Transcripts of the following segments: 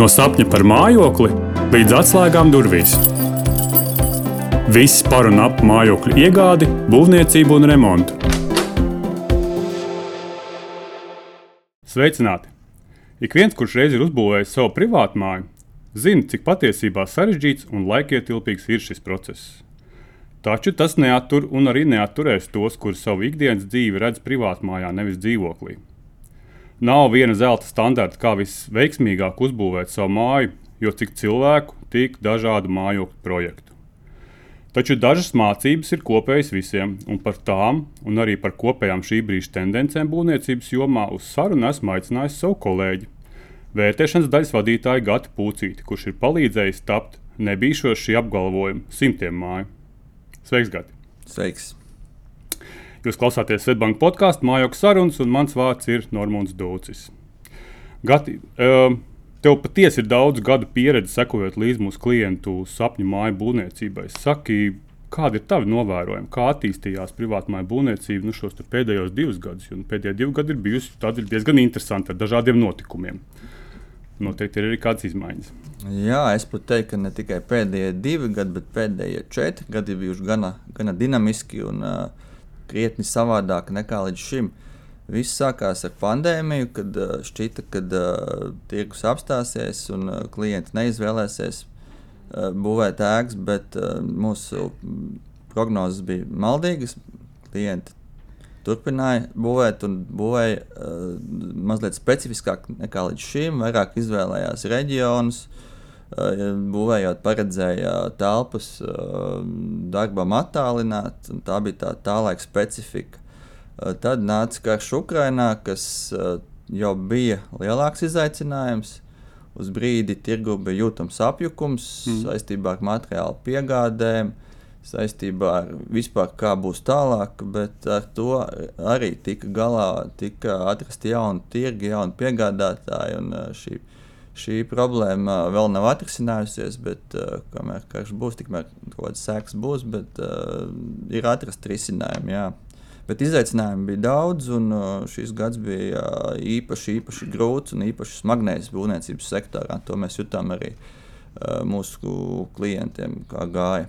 No sapņa par mājokli līdz atslēgām durvīs. Viss par un ap mājokļu iegādi, būvniecību un remontu. Sveicināti! Ik viens, kurš reiz ir uzbūvējis savu privātu māju, zina, cik patiesībā sarežģīts un laikietilpīgs ir šis process. Taču tas neatur un arī neaturēs tos, kuri savu ikdienas dzīvi redz privātmājā, nevis dzīvoklī. Nav viena zelta standarta, kā visveiksmīgāk uzbūvēt savu māju, jo cik cilvēku, tik dažādu mājokļu projektu. Taču dažas mācības ir kopējas visiem, un par tām, un arī par kopējām šī brīža tendencēm būvniecības jomā uz sarunu esmu aicinājis savu kolēģi, vērtēšanas daļas vadītāju Gatu Pūcīti, kurš ir palīdzējis tapt nebīšos šī apgalvojuma simtiem māju. Sveiks, Gati! Sveiks! Jūs klausāties Svetbanka podkāstu Mājokļa sarunas, un mans vārds ir Normons Dūcis. Gati, tev patiesi ir daudz gadu pieredze sekojot līdzi mūsu klientu sapņu māju būvniecībai. Saki, kādi ir tavi novērojumi, kā attīstījās privātmāju būvniecība nu, šos pēdējos divus gadus? Jo pēdējie divi gadi ir bijusi diezgan interesanti ar dažādiem notikumiem. Noteikti ir arī kādas izmaiņas. Jā, es pat teiktu, ka ne tikai pēdējie divi gadi, bet pēdējie četri gadi ir bijuši gana, gana dinamiski. Un, uh, krietni savādāk nekā līdz šim. Viss sākās ar pandēmiju, kad uh, šķita, ka uh, tirgus apstāsies un uh, klienti neizvēlēsies uh, būvēt ēkas, bet uh, mūsu prognozes bija maldīgas. Klienti turpināja būvēt un būvēja uh, mazliet specifiskāk nekā līdz šim, vairāk izvēlējās reģionus. Uh, būvējot, paredzēja telpas darbam attālināt, un tā bija tā, tā laika specifika. Tad nāca karš Ukrainā, kas jau bija lielāks izaicinājums. Uz brīdi tirgu bija jūtams apjukums mm. saistībā ar materiālu piegādēm, saistībā ar vispār kā būs tālāk, bet ar to arī tika galā, tika atrasti jauni tirgi, jauni piegādātāji un šī šī problēma vēl nav atrisinājusies, bet uh, kamēr karš būs, tikmēr kaut kādas sekas būs, bet uh, ir atrast risinājumi. Jā. Bet izaicinājumu bija daudz, un uh, šis gads bija uh, īpaši, īpaši grūts un īpaši smagnējs būvniecības sektorā. To mēs jutām arī uh, mūsu klientiem, kā gāja.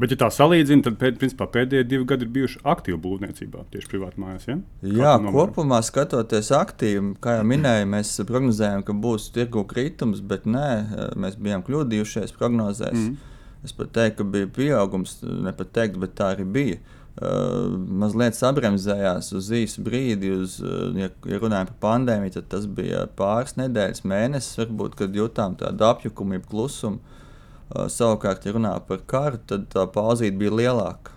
Bet, ja tā salīdzina, tad pēd, principā, pēdējie divi gadi ir bijuši aktīvi būvniecībā, tieši privāti mājās. Ja? Jā, kopumā skatoties aktīvi, kā jau minēju, mēs prognozējām, ka būs tirgu kritums, bet nē, mēs bijām kļūdījušies prognozēs. Mm. Es pat teiktu, ka bija pieaugums, ne pat teikt, bet tā arī bija. Uh, mazliet sabremzējās uz īsu brīdi, uz, uh, ja, ja runājam par pandēmiju, tad tas bija pāris nedēļas, mēnesis, varbūt, kad jutām tādu apjukumu, klusumu. Uh, savukārt, ja runā par karu, tad tā pauzīte bija lielāka.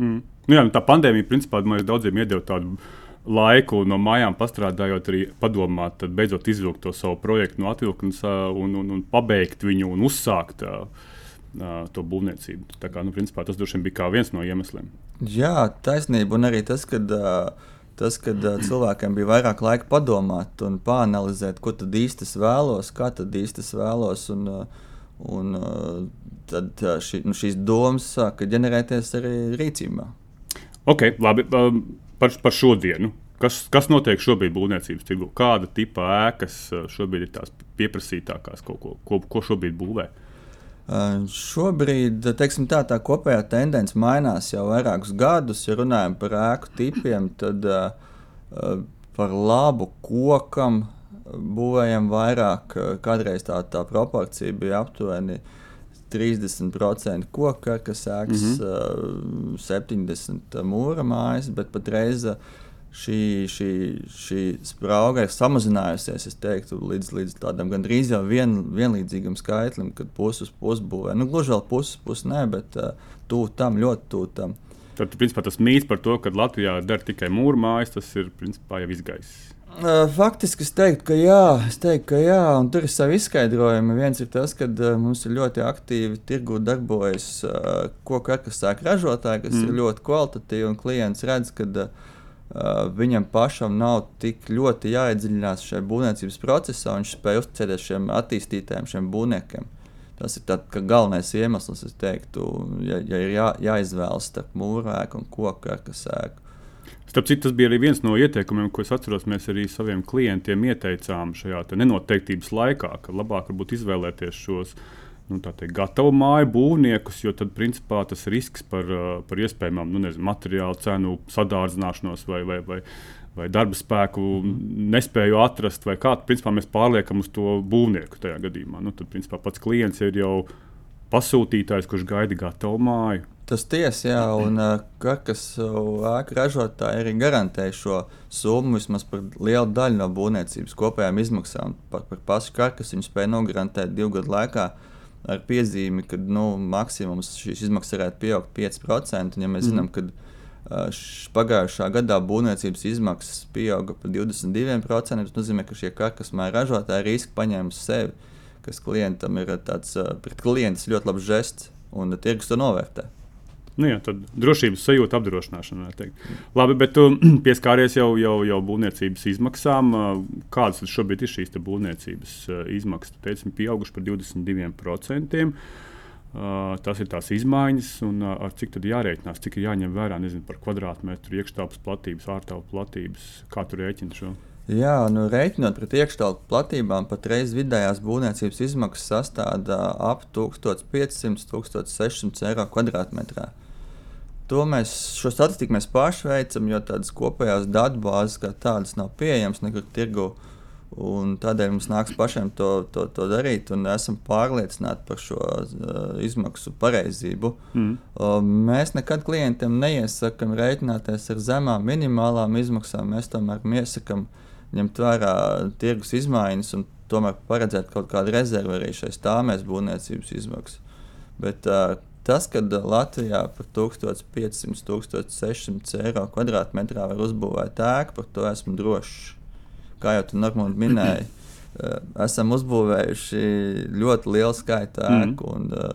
Mm. Nu jā, nu tā pandēmija principā man daudziem iedeva tādu laiku no mājām pastrādājot, arī padomāt, tad beidzot izvilkt to savu projektu no atvilknes uh, un, un, un pabeigt viņu un uzsākt uh, to būvniecību. Tā kā, nu, principā, tas droši vien bija viens no iemesliem. Jā, taisnība. Un arī tas, ka uh, tas, kad uh, cilvēkiem bija vairāk laika padomāt un pāranalizēt, ko tad īsti vēlos, kā tad īsti vēlos. Un, uh, Un, uh, tad uh, ši, nu, šīs domas sāka ģenerēties arī rīcībā. Ok, labi. Um, par, par šodienu. Kas, kas notiek šobrīd būvniecības tirgu? Kāda tipa ēkas uh, šobrīd ir tās pieprasītākās, ko, ko, ko, ko šobrīd būvē? Uh, šobrīd teiksim, tā, tā kopējā tendence mainās jau vairākus gadus. Ja runājam par ēku tipiem, tad uh, uh, par labu kokam būvējam vairāk. Kādreiz tā, tā proporcija bija aptuveni 30% koka, kas sēks mm -hmm. 70% mūra mājas, bet patreiz šī, šī, šī sprauga ir samazinājusies teiktu, līdz, līdz tādam gandrīz jau vien, vienlīdzīgam skaitlim, kad puses pusbūvē. Nu, gluži vēl puses puses, nē, bet uh, tuvu tam, ļoti tuvu tam. Tad, principā, tas mīts par to, ka Latvijā der tikai mūra mājas, tas ir principā, jau izgājis. Faktiski es teiktu, ka jā, es teiktu, ka jā, un tur ir savi izskaidrojumi. Viens ir tas, ka uh, mums ir ļoti aktīvi tirgu darbojas uh, koku arkasēku ražotāji, kas mm. ir ļoti kvalitatīvi, un klients redz, ka viņam pašam nav tik ļoti jāiedziļinās šajā būvniecības procesā, un viņš spēj uzticēties šiem attīstītājiem, šiem būvniekiem. Tas ir tāds, galvenais iemesls, es teiktu, ja, ja ir jā, jāizvēlas starp mūrēku un koku arkasēku. Starp citu, tas bija arī viens no ieteikumiem, ko es atceros. Mēs arī saviem klientiem ieteicām šajā nenoteiktības laikā, ka labāk varbūt izvēlēties šos nu, teikt, gatavu māju būvniekus, jo tad, principā, tas risks par, par iespējamām nu, nezinu, materiālu cenu sadārdzināšanos vai, vai, vai, vai darba spēku nespēju atrast, vai kādu, mēs pārliekam uz to būvnieku tajā gadījumā. Nu, tad, principā, pats klients ir jau pasūtītājs, kurš gaida gatavu māju. Tas tiesa, jā, un kas ēku ražotāji arī garantē šo summu vismaz par lielu daļu no būvniecības kopējām izmaksām. Par, par pašu karkas viņi spēja nogarantēt divu gadu laikā ar piezīmi, ka nu, maksimums šīs izmaksas varētu pieaugt 5%. Un, ja mēs mm. zinām, ka pagājušā gadā būvniecības izmaksas pieauga par 22%, tas nozīmē, ka šie karkas māju ražotāji riski paņēma uz sevi, kas klientam ir tāds pret klientus ļoti labs žests, un tirgus to novērtē. Nu, jā, tad drošības sajūta apdrošināšana. Labi, bet tu pieskāries jau, jau, jau būvniecības izmaksām. Kādas šobrīd ir šīs būvniecības izmaksas? Tu teici, pieauguši par 22%. Uh, tas ir tās izmaiņas, un uh, ar cik tad jārēķinās, cik ir jāņem vērā nezinu, par kvadrātmetru, iekštelpas platības, ārtelpas platības. Kā tu rēķini šo? Jā, nu, rēķinot pret iekštelpu platībām, patreiz vidējās būvniecības izmaksas sastāv ap 1500-1600 eiro kvadrātmetrā. To mēs, šo statistiku mēs paši veicam, jo tādas kopējās datubāzes kā tādas nav pieejamas nekur tirgu. Un tādēļ mums nāks pašiem to, to, to darīt, un esam pārliecināti par šo uh, izmaksu pareizību. Mm. Uh, mēs nekad klientiem neiesakām rēķināties ar zemām minimālām izmaksām. Mēs tomēr iesakām ņemt vērā tirgus izmaiņas un tomēr paredzēt kaut kādu rezervi arī šai stāvēs būvniecības izmaksas. Bet uh, Tas, ka Latvijā par 1500-1600 eiro kvadrātmetrā var uzbūvēt ēku, par to esmu drošs. Kā jau tu normāli minēji, eh, esam uzbūvējuši ļoti lielu skaitu ēku. Mm. Un, eh,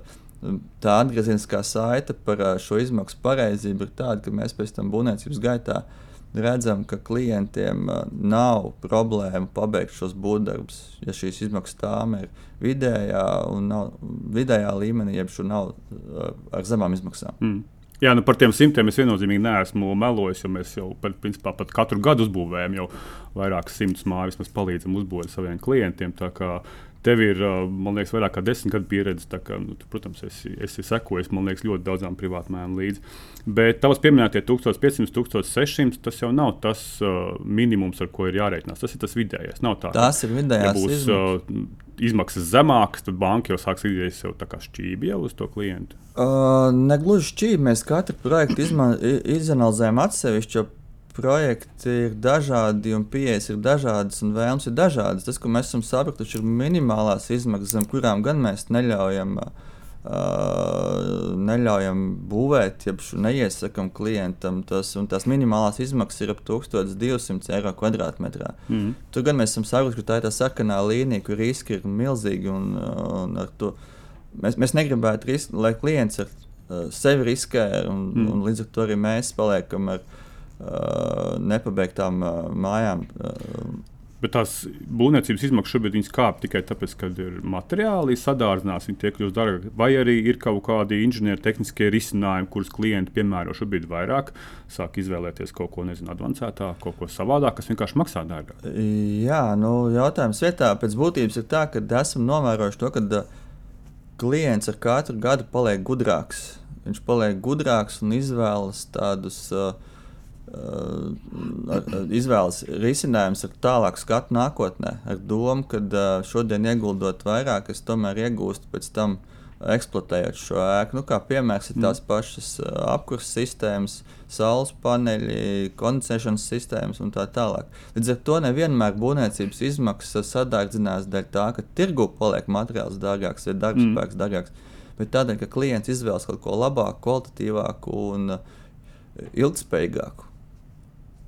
tā atgriezeniskā saite par eh, šo izmaksu pareizību ir tāda, ka mēs pēc tam būvniecības gaitā uh, redzam, ka klientiem uh, nav problēmu pabeigt šos būvdarbus, ja šīs izmaksas tām ir vidējā nav, vidējā līmenī, jeb šur nav uh, ar zemām izmaksām. Mm. Jā, nu par tiem simtiem es viennozīmīgi neesmu melojis, jo mēs jau par, principā, pat katru gadu uzbūvējam jau vairākas simtus mājas, mēs palīdzam uzbūvēt saviem klientiem. Tev ir, man liekas, vairāk kā desmit gadu pieredze. Kā, nu, tu, protams, esi, esi sekojis liekas, ļoti daudzām privātmājām līdzi. Bet tavs pieminētie 1500, 1600, tas jau nav tas uh, minimums, ar ko ir jārēķinās. Tas ir tas vidējais. Tā, tas ir vidējais. Ja būs izmaksas. Uh, izmaksas zemākas, tad banka jau sāks idejas jau tā kā šķīvi jau uz to klientu. Uh, negluži šķīvi. Mēs katru projektu izanalizējam atsevišķi projekti ir dažādi, un pieejas ir dažādas, un vēlmes ir dažādas. Tas, ko mēs esam sapratuši, ir minimālās izmaksas, zem kurām gan mēs neļaujam. Uh, neļaujam būvēt, ja neiesakām klientam. Tas, tās minimālās izmaksas ir ap 1200 eiro kvadrātmetrā. Mm. Tur gan mēs esam sapratuši, ka tā ir tā sarkanā līnija, kur riski ir milzīgi. Un, un to, mēs, mēs negribētu, ris, lai klients ar uh, sevi riskē, un, mm. un līdz ar to arī mēs paliekam ar viņa Uh, nepabeigtām uh, mājām. Uh, Bet tās būvniecības izmaksas šobrīd kāp tikai tāpēc, ka ir materiāli sadārdzinās, viņi tiek kļūst dārgāki. Vai arī ir kaut kādi inženiertehniskie risinājumi, kurus klienti piemēro šobrīd vairāk, sāk izvēlēties kaut ko nezinu, advancētāk, kaut ko savādāk, kas vienkārši maksā dārgāk. Jā, nu, jautājums vietā pēc būtības ir tā, ka esam novērojuši to, ka klients ar katru gadu paliek gudrāks. Viņš paliek gudrāks un izvēlas tādus. Uh, izvēles risinājums ir tālāk skatu nākotnē, ar domu, ka šodien ieguldot vairāk, es tomēr iegūstu pēc tam. Eksploatējot šo ēku, nu, kā piemērs ir tās mm. pašas apkurses sistēmas, saules paneļi, kondicionēšanas sistēmas un tā tālāk. Līdz ar to nevienmēr būvniecības izmaksas sadārdzinās dēļ tā, ka tirgu paliek materiāls dārgāks vai darbspēks mm. dārgāks, bet tādēļ, ka klients izvēlas kaut ko labāku, kvalitatīvāku un ilgspējīgāku.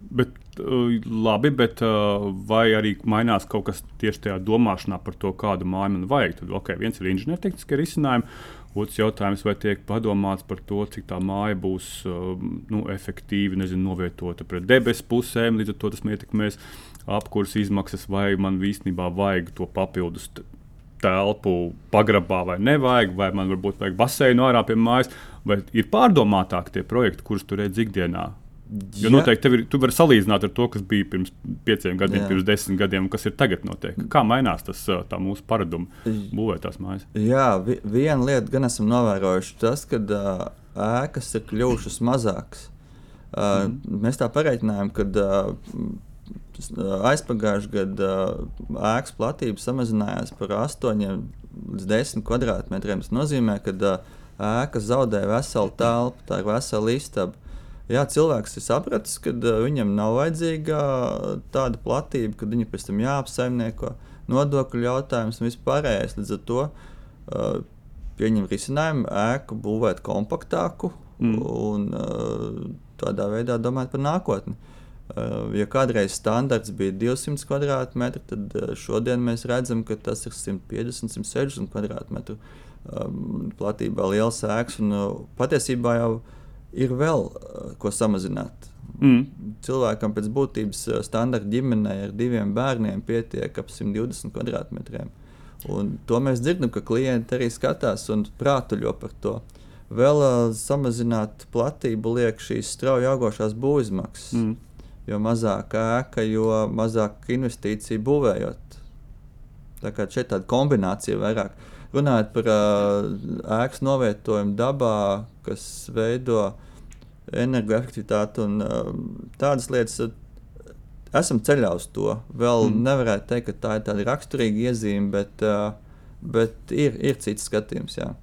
Bet, uh, labi, bet uh, vai arī mainās kaut kas tieši tajā domāšanā par to, kādu māju man vajag? Tad, okay, viens ir inženiertehniskie risinājumi, otrs jautājums, vai tiek padomāts par to, cik tā māja būs uh, nu, efektīvi nezinu, novietota pret debesu pusēm, līdz ar to tas ietekmēs apkurses izmaksas, vai man īstenībā vajag to papildus telpu pagrabā vai nevajag, vai man varbūt vajag baseinu ārā pie mājas, vai ir pārdomātāki tie projekti, kurus tur redz ikdienā Jo noteikti tev ir, tu vari salīdzināt ar to, kas bija pirms pieciem gadiem, Jā. pirms desmit gadiem, un kas ir tagad notiek. Kā mainās tas mūsu paraduma būvēt tās mājas? Jā, vi, viena lieta gan esam novērojuši, tas, ka uh, ēkas ir kļuvušas mazākas. Uh, mm. Mēs tā pareiķinājām, ka uh, aizpagājušajā gadā uh, ēkas platība samazinājās par 8 līdz 10 kvadrātmetriem. Tas nozīmē, ka uh, ēka zaudē veselu telpu, tā ir vesela istaba. Jā, cilvēks ir sapratis, ka uh, viņam nav vajadzīga tāda platība, kad viņu pēc tam jāapsaimnieko, nodokļu jautājums un viss pārējais. Līdz ar to uh, pieņem risinājumu ēku būvēt kompaktāku mm. un uh, tādā veidā domāt par nākotni. Uh, ja kādreiz standarts bija 200 km2, tad šodien mēs redzam, ka tas ir 150, 160 km2 um, platībā liels ēks. Un, patiesībā jau ir vēl uh, ko samazināt. Mm. Cilvēkam pēc būtības uh, standarta ģimenei ar diviem bērniem pietiek ap 120 km2. Un to mēs dzirdam, ka klienti arī skatās un prātuļo par to. Vēl uh, samazināt platību liek šīs strauji augošās būvizmaksas. Mm. Jo mazāk ēka, jo mazāk investīciju būvējot. Tā kā šeit tāda kombinācija vairāk. Runājot par uh, ēkas novietojumu dabā, kas veido energoefektivitāti un uh, tādas lietas, esam ceļā uz to. Vēl mm. nevarētu teikt, ka tā ir tāda raksturīga iezīme, bet, uh, bet ir, ir cits skatījums. Jā.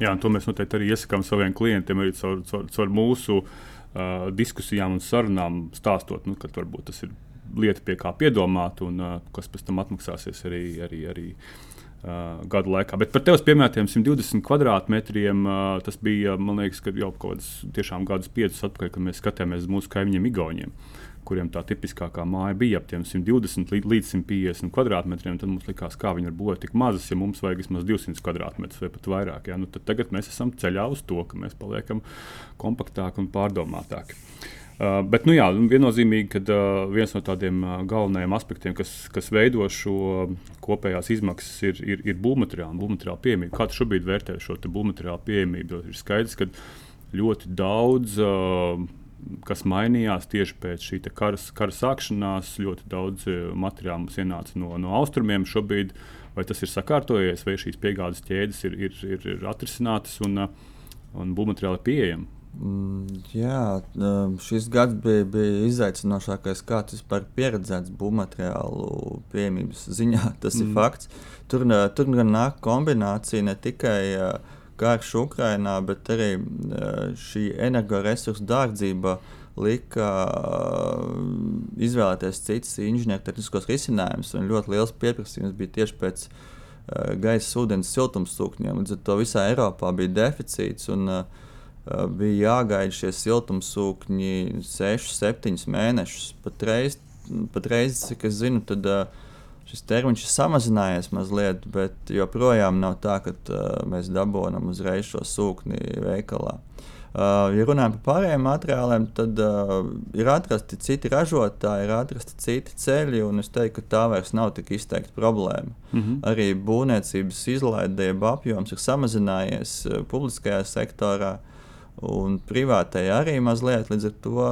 Jā, un to mēs noteikti arī iesakām saviem klientiem, arī caur, caur, caur mūsu uh, diskusijām un sarunām, stāstot, nu, ka varbūt tas ir lieta, pie kā piedomāt, un uh, kas pēc tam atmaksāsies arī. arī, arī Uh, gadu laikā. Bet par tevis pieminētiem 120 kvadrātmetriem uh, tas bija, man liekas, jau kaut kādus tiešām gadus piecus atpakaļ, kad mēs skatījāmies uz mūsu kaimiņiem, Igauniem, kuriem tā tipiskākā māja bija ap 120 līdz, līdz 150 kvadrātmetriem. Tad mums likās, kā viņi var būt tik mazas, ja mums vajag vismaz 200 kvadrātmetrus vai pat vairāk. Ja? Nu, tagad mēs esam ceļā uz to, ka mēs paliekam kompaktāki un pārdomātāki. Uh, bet, nu jā, viennozīmīgi, ka uh, viens no tādiem uh, galvenajiem aspektiem, kas, kas veido šo kopējās izmaksas, ir, ir, ir būvmateriāli un būvmateriāla pieejamība. Kā tu šobrīd vērtē šo būvmateriālu pieejamību? Ir skaidrs, ka ļoti daudz. Kas mainījās tieši pēc šī kara, kara sākšanās. Ļoti daudz materiālu mums ienāca no, no austrumiem šobrīd. Vai tas ir sakārtojies, vai šīs piegādes ķēdes ir, ir, ir, ir atrisinātas un, un būvmateriāli pieejami? Mm, jā, um, šis gads bija, bija izaicinošākais, kā tas vispār pieredzēts būvmateriālu pieejamības ziņā. Tas mm. ir fakts. Tur, uh, tur gan nāk kombinācija ne tikai uh, karš Ukrajinā, bet arī uh, šī energoresursu dārdzība lika izvēlēties citus inženiertehniskos risinājumus. Ļoti liels pieprasījums bija tieši pēc gaisa, ūdens, siltumsūkņiem. Līdz ar to visā Eiropā bija deficīts. Un, Uh, bija jāgaida šie siltumsūkņi 6, 7 mēnešus. Patreiz, patreiz cik es zinu, tad, uh, šis termiņš ir samazinājies mazliet, bet joprojām nav tā, ka uh, mēs dabūjam uzreiz šo sūkni veikalā. Ja runājam par pārējiem materiāliem, tad ir atrasti citi ražotāji, ir atrasti citi ceļi, un es teiktu, ka tā vairs nav tik izteikta problēma. Mm -hmm. Arī būvniecības izlaidība apjoms ir samazinājies publiskajā sektorā. Uh, un privātai arī mazliet. Līdz ar to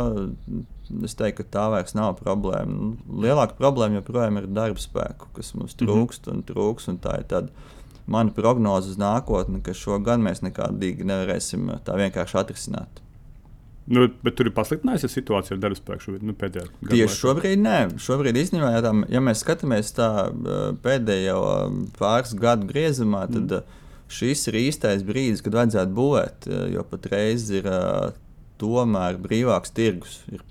es teiktu, ka tā vairs nav problēma. Nu, lielāka problēma joprojām ir darba spēku, kas mums mhm. trūkst un trūks. Un tā ir tāda mana prognoze uz nākotni, ka šo gan mēs nekādīgi nevarēsim tā vienkārši atrisināt. Nu, bet tur ir pasliktinājusies situācija ar darba spēku šobrīd. Nu, Tieši laikā. šobrīd nē. Šobrīd īstenībā, ja, tā, ja mēs skatāmies tā pēdējo pāris gadu griezumā, tad mm šis ir īstais brīdis, kad vajadzētu būvēt, eh, jo patreiz ir uh, tomēr brīvāks tirgus. Ir,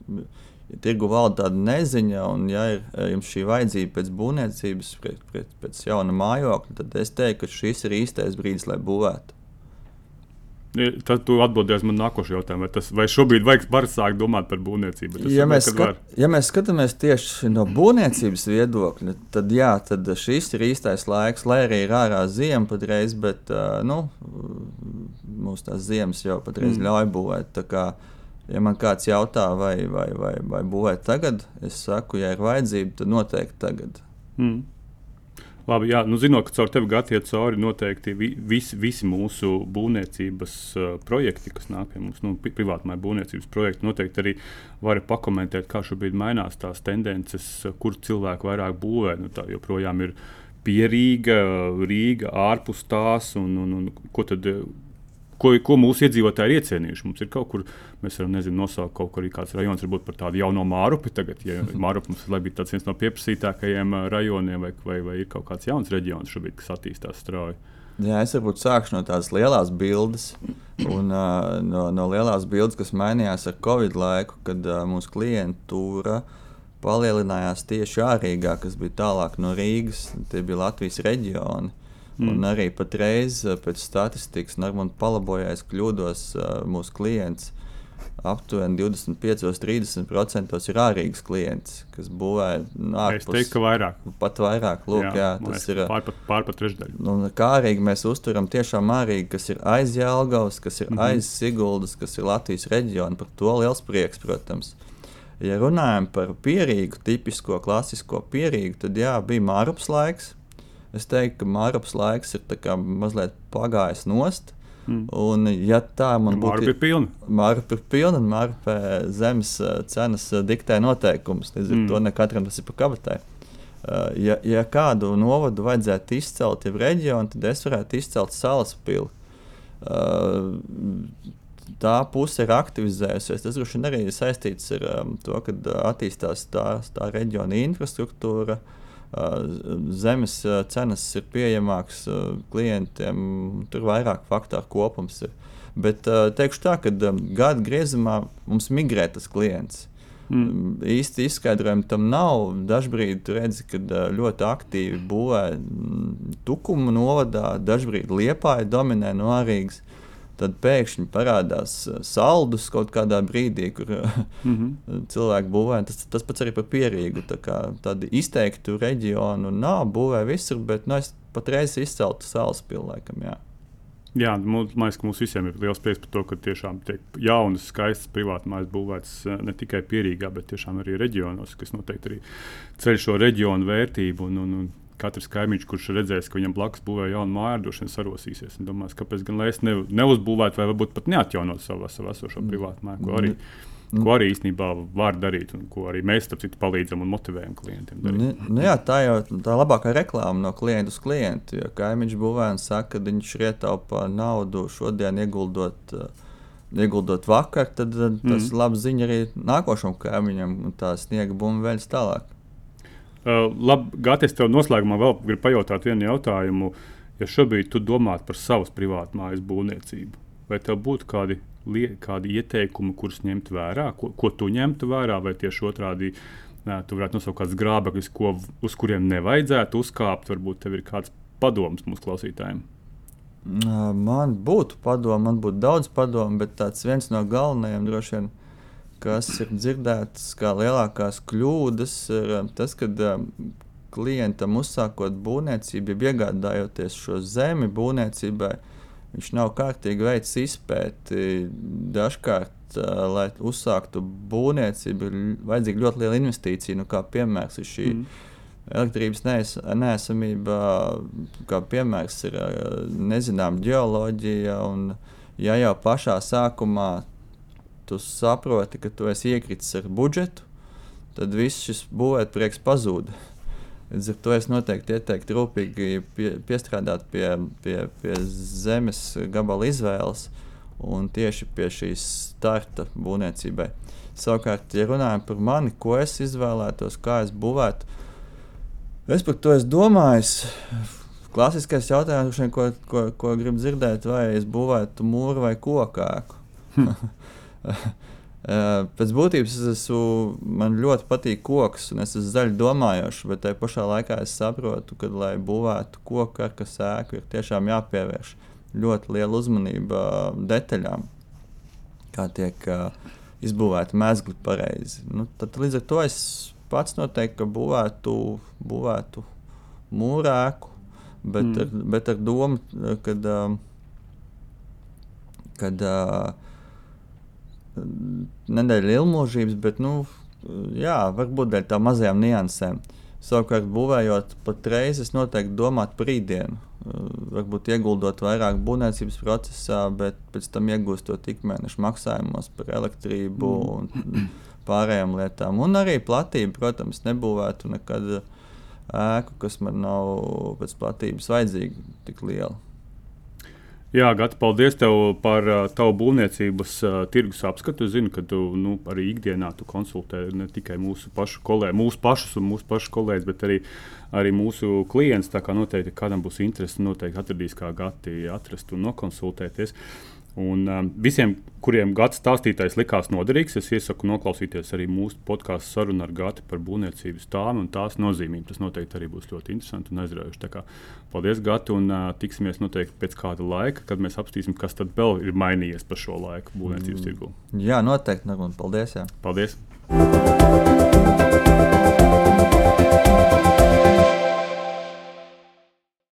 tirgu valda tāda neziņa, un ja ir eh, jums šī vajadzība pēc būvniecības, pēc, pēc jauna mājokļa, tad es teiktu, ka šis ir īstais brīdis, lai būvētu. Tad tu atbildēsi man nākošajā jautājumā, vai, tas, vai šobrīd vajag var sākt domāt par būvniecību? Ja mēs, skat, ja mēs skatāmies tieši no būvniecības viedokļa, tad jā, tad šis ir īstais laiks, lai arī ir ārā ziema patreiz, bet nu, mūsu tās ziemas jau patreiz mm. ļauj būvēt. Kā, ja man kāds jautā, vai, vai, vai, vai būvēt tagad, es saku, ja ir vajadzība, tad noteikti tagad. Mm. Labi, jā, nu, zinot, ka caur tevi gājiet cauri noteikti vi, visi, visi mūsu būvniecības uh, projekti, kas nāk pie mums, nu, privātmāju būvniecības projekti, noteikti arī vari pakomentēt, kā šobrīd mainās tās tendences, kur cilvēki vairāk būvē. Nu, tā joprojām ir pierīga, Rīga, ārpus tās, un, un, un ko tad ko, ko mūsu iedzīvotāji ir iecienījuši. Mums ir kaut kur, mēs varam nezinu, nosaukt kaut kur arī kāds rajons, varbūt par tādu jauno mārupi. Tagad, ja mārupi mums ir tāds viens no pieprasītākajiem rajoniem, vai, vai, vai ir kaut kāds jauns reģions šobrīd, kas attīstās strauji. Jā, es varbūt sākšu no tādas lielas bildes, un uh, no, no lielās bildes, kas mainījās ar Covid laiku, kad uh, mūsu klientūra palielinājās tieši ārīgā, kas bija tālāk no Rīgas. Tie bija Latvijas reģioni. Mm. Un arī patreiz eh, pēc statistikas, un man palabojas, kļūdos, eh, mūsu klients aptuveni 25-30% ir ārīgas klients, kas būvē ārpus. Es teiktu, ka vairāk. Pat vairāk, lūk, jā, jā tas ir pārpat, pārpat trešdaļa. Un kā ārīgi mēs uzturam tiešām ārīgi, kas ir aiz Jelgavas, kas ir mm -hmm. aiz Siguldas, kas ir Latvijas reģiona, par to liels prieks, protams. Ja runājam par pierīgu, tipisko klasisko pierīgu, tad jā, bija mārups laiks, Es teiktu, ka Mārcis laiks ir mazliet pagājis nost. Mm. Un, ja tā man būtu Mārpa ir pilna, un Mārpa zemes eh, cenas eh, diktē noteikumus, līdz ar mm. to ne katram tas ir pa kabatē. Uh, ja, ja kādu novadu vajadzētu izcelt, jau reģionu, tad es varētu izcelt salas pili. Tā puse ir aktivizējusies. Tas droši vien arī ir saistīts ar to, ka attīstās tā, tā reģiona infrastruktūra. Uh, zemes cenas ir pieejamākas klientiem, tur vairāk faktoru kopums ir. Bet teikšu tā, ka gada griezumā mums migrē tas klients. Mm. Īsti izskaidrojumu tam nav. Dažbrīd redzi, ka ļoti aktīvi būvē Tukuma novadā, dažbrīd Liepāja dominē no Rīgas tad pēkšņi parādās uh, saldus kaut kādā brīdī, kur mm -hmm. cilvēki būvē. Tas, tas pats arī par pierīgu. Tā kā, tādu izteiktu reģionu nav, būvē visur, bet nu, es patreiz izceltu salas pilnēkam. Jā. Jā, man liekas, ka mums visiem ir liels prieks par to, ka tiešām tiek jaunas, skaistas privātmājas būvētas uh, ne tikai pierīgā, bet tiešām arī reģionos, kas noteikti arī ceļ šo reģionu vērtību. Un, un, un katrs kaimiņš, kurš redzēs, ka viņam blakus būvē jaunu māju, droši vien sarosīsies. Un domās, kāpēc gan es ne, neuzbūvētu, vai varbūt pat neatjaunot savu, savu esošo mm. privātu māju, ko arī. Mm. Ko arī īstenībā var darīt, un ko arī mēs citu, palīdzam un motivējam klientiem. Nu, nu jā, tā jau tā labākā reklāma no klienta uz klientu. Ja kaimiņš būvē un saka, ka viņš ir ietaupījis naudu šodien ieguldot. Uh, ieguldot vakar, tad tas mm. ir labs ziņa arī nākošam kaimiņam, un tā sniega bumba veļas tālāk. Uh, labi, Gāties, tev noslēgumā vēl gribu pajautāt vienu jautājumu. Ja šobrīd tu domātu par savas privātas mājas būvniecību, vai tev būtu kādi, kādi ieteikumi, kurus ņemt vērā, ko, ko tu ņemtu vērā, vai tieši otrādi nē, tu varētu nosaukt kādus grābekļus, ko, uz kuriem nevajadzētu uzkāpt? Varbūt tev ir kāds padoms mūsu klausītājiem. Man būtu padomu, man būtu daudz padomu, bet tāds viens no galvenajiem droši vien kas ir dzirdētas kā lielākās kļūdas, ir um, tas, ka um, klientam uzsākot būvniecību, ja iegādājoties šo zemi būvniecībai, viņš nav kārtīgi veids izpēti. Dažkārt, uh, lai uzsāktu būvniecību, ir vajadzīga ļoti liela investīcija, nu, kā piemērs ir šī. Mm. Elektrības nes, nesamība, kā piemērs, ir uh, nezināma geoloģija. Un, ja jau pašā sākumā tu saproti, ka tu esi iekritis ar budžetu, tad viss šis būvētprieks pazūd. Līdz ar to es noteikti ieteiktu rūpīgi pie, piestrādāt pie, pie, pie zemes gabala izvēles un tieši pie šīs starta būvniecībai. Savukārt, ja runājam par mani, ko es izvēlētos, kā es būvētu, es par to esmu domājis. Klasiskais jautājums, ko, ko, ko gribu dzirdēt, vai es būvētu mūru vai kokāku. Pēc būtības es esmu, man ļoti patīk koks, un es esmu zaļi domājošs, bet tajā pašā laikā es saprotu, ka, lai būvētu koku ar kas ēku, ir tiešām jāpievērš ļoti liela uzmanība detaļām, kā tiek uh, izbūvēti mezgli pareizi. Nu, tad, līdz ar to es pats noteikti būvētu, būvētu mūrēku, bet, mm. ar, bet ar domu, kad, uh, kad uh, nedēļa ilgmūžības, bet nu, jā, varbūt dēļ tām mazajām niansēm. Savukārt, būvējot patreiz, es noteikti domātu par rītdienu. Varbūt ieguldot vairāk būvniecības procesā, bet pēc tam iegūstot ikmēneša maksājumos par elektrību mm. un pārējām lietām. Un arī platība, protams, nebūvētu nekad ēku, kas man nav pēc platības vajadzīga tik liela. Jā, Gata, paldies tev par uh, tavu būvniecības uh, tirgus apskatu. Es zinu, ka tu nu, arī ikdienā tu konsultē ne tikai mūsu pašu kolēģus, mūsu pašus un mūsu pašu kolēģus, bet arī, arī mūsu klientus. Tā kā noteikti kādam būs interese, noteikti atradīs, kā Gati atrast un nokonsultēties. Uh, Un um, visiem, kuriem gads stāstītājs likās noderīgs, es iesaku noklausīties arī mūsu podkāstu sarunu ar Gati par būvniecības tām un tās nozīmību. Tas noteikti arī būs ļoti interesanti un aizraujoši. Paldies, Gati, un uh, tiksimies noteikti pēc kāda laika, kad mēs apstīsim, kas tad vēl ir mainījies pa šo laiku būvniecības tirgu. Jā, noteikti. Paldies! Jā. Paldies!